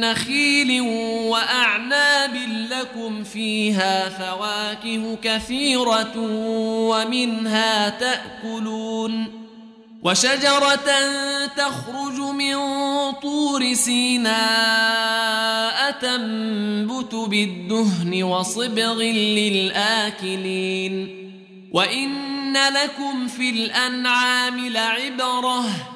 نخيل وأعناب لكم فيها فواكه كثيرة ومنها تأكلون وشجرة تخرج من طور سيناء تنبت بالدهن وصبغ للآكلين وإن لكم في الأنعام لعبرة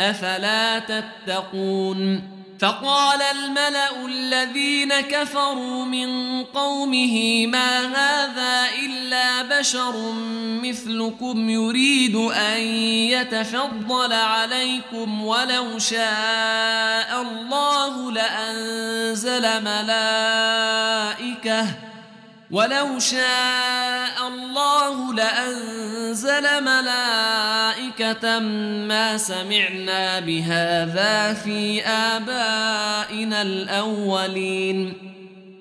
أفلا تتقون؟ فقال الملأ الذين كفروا من قومه ما هذا إلا بشر مثلكم يريد أن يتفضل عليكم ولو شاء الله لأنزل ملائكة ولو شاء الله لأنزل ملائكة ما سمعنا بهذا في آبائنا الأولين.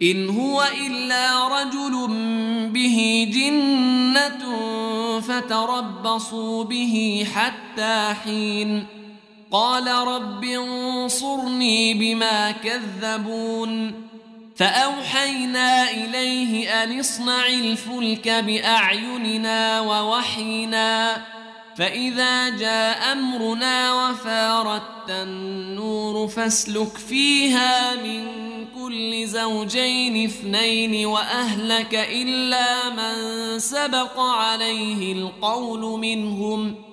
إن هو إلا رجل به جنة فتربصوا به حتى حين. قال رب انصرني بما كذبون. فأوحينا إليه أن اصنع الفلك بأعيننا ووحينا فإذا جاء أمرنا وفارت النور فاسلك فيها من كل زوجين اثنين وأهلك إلا من سبق عليه القول منهم ۖ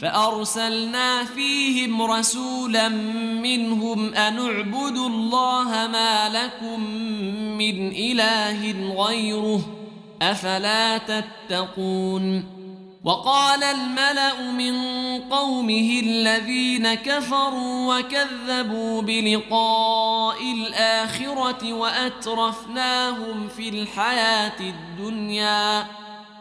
فأرسلنا فيهم رسولا منهم أن اعبدوا الله ما لكم من إله غيره أفلا تتقون وقال الملأ من قومه الذين كفروا وكذبوا بلقاء الآخرة وأترفناهم في الحياة الدنيا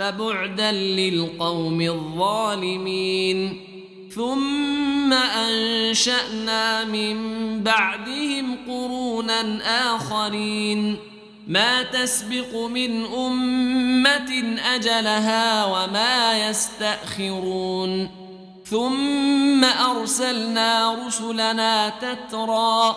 فبعدا للقوم الظالمين. ثم أنشأنا من بعدهم قرونا آخرين. ما تسبق من أمة أجلها وما يستأخرون. ثم أرسلنا رسلنا تترى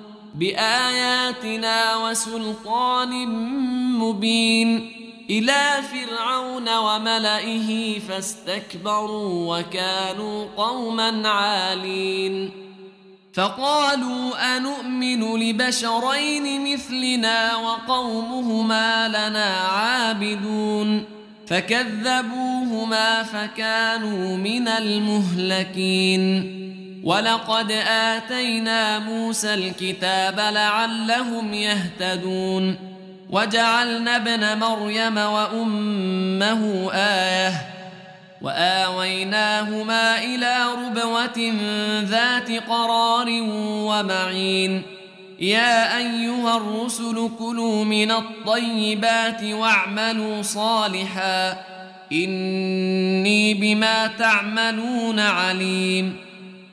بآياتنا وسلطان مبين إلى فرعون وملئه فاستكبروا وكانوا قوما عالين فقالوا أنؤمن لبشرين مثلنا وقومهما لنا عابدون فكذبوهما فكانوا من المهلكين ولقد آتينا موسى الكتاب لعلهم يهتدون وجعلنا ابن مريم وأمه آية وآويناهما إلى ربوة ذات قرار ومعين يا أيها الرسل كلوا من الطيبات واعملوا صالحا إني بما تعملون عليم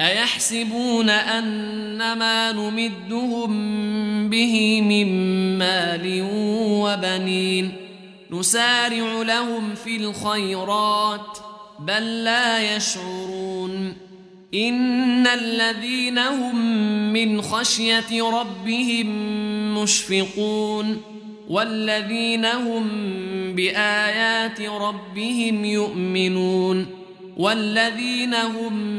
أيحسبون أن ما نمدهم به من مال وبنين نسارع لهم في الخيرات بل لا يشعرون إن الذين هم من خشية ربهم مشفقون والذين هم بآيات ربهم يؤمنون والذين هم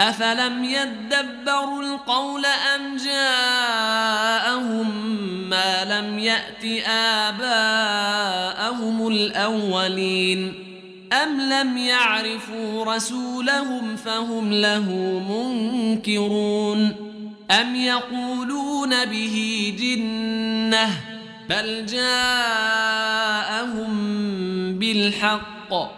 افلم يدبروا القول ام جاءهم ما لم يات اباءهم الاولين ام لم يعرفوا رسولهم فهم له منكرون ام يقولون به جنه بل جاءهم بالحق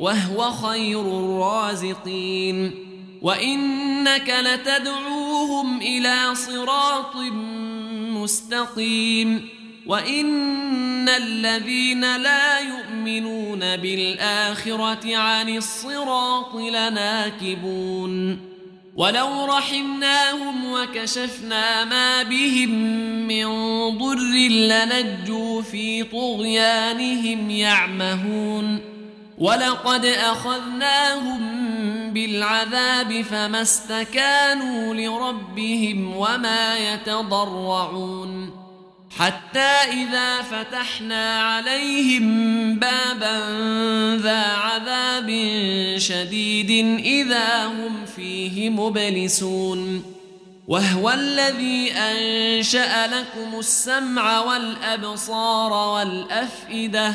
وهو خير الرازقين. وإنك لتدعوهم إلى صراط مستقيم. وإن الذين لا يؤمنون بالآخرة عن الصراط لناكبون. ولو رحمناهم وكشفنا ما بهم من ضر لنجوا في طغيانهم يعمهون. ولقد اخذناهم بالعذاب فما استكانوا لربهم وما يتضرعون حتى اذا فتحنا عليهم بابا ذا عذاب شديد اذا هم فيه مبلسون وهو الذي انشا لكم السمع والابصار والافئده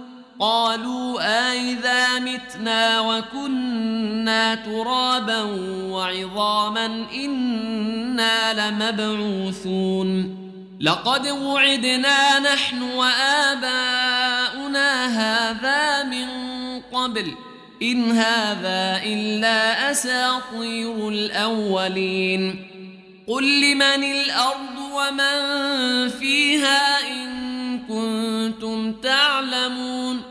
قالوا أإذا متنا وكنا ترابا وعظاما إنا لمبعوثون لقد وعدنا نحن وآباؤنا هذا من قبل إن هذا إلا أساطير الأولين قل لمن الأرض ومن فيها إن كنتم تعلمون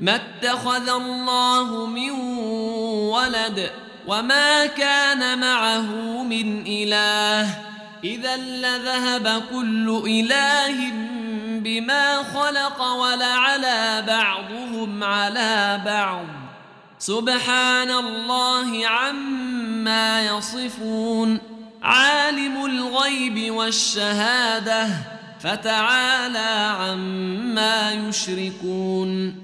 ما اتخذ الله من ولد وما كان معه من إله. إذا لذهب كل إله بما خلق ولعلى بعضهم على بعض. سبحان الله عما يصفون. عالم الغيب والشهادة فتعالى عما يشركون.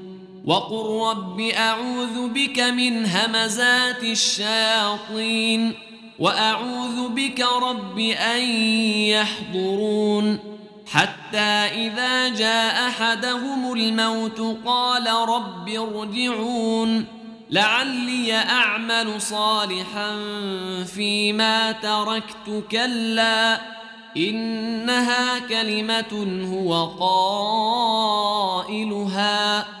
وقل رب أعوذ بك من همزات الشياطين وأعوذ بك رب أن يحضرون حتى إذا جاء أحدهم الموت قال رب ارجعون لعلي أعمل صالحا فيما تركت كلا إنها كلمة هو قائلها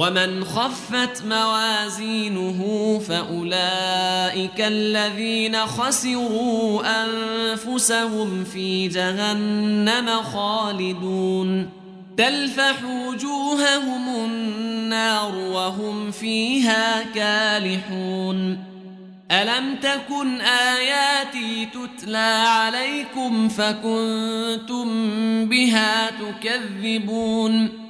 ومن خفت موازينه فأولئك الذين خسروا أنفسهم في جهنم خالدون تلفح وجوههم النار وهم فيها كالحون ألم تكن آياتي تتلى عليكم فكنتم بها تكذبون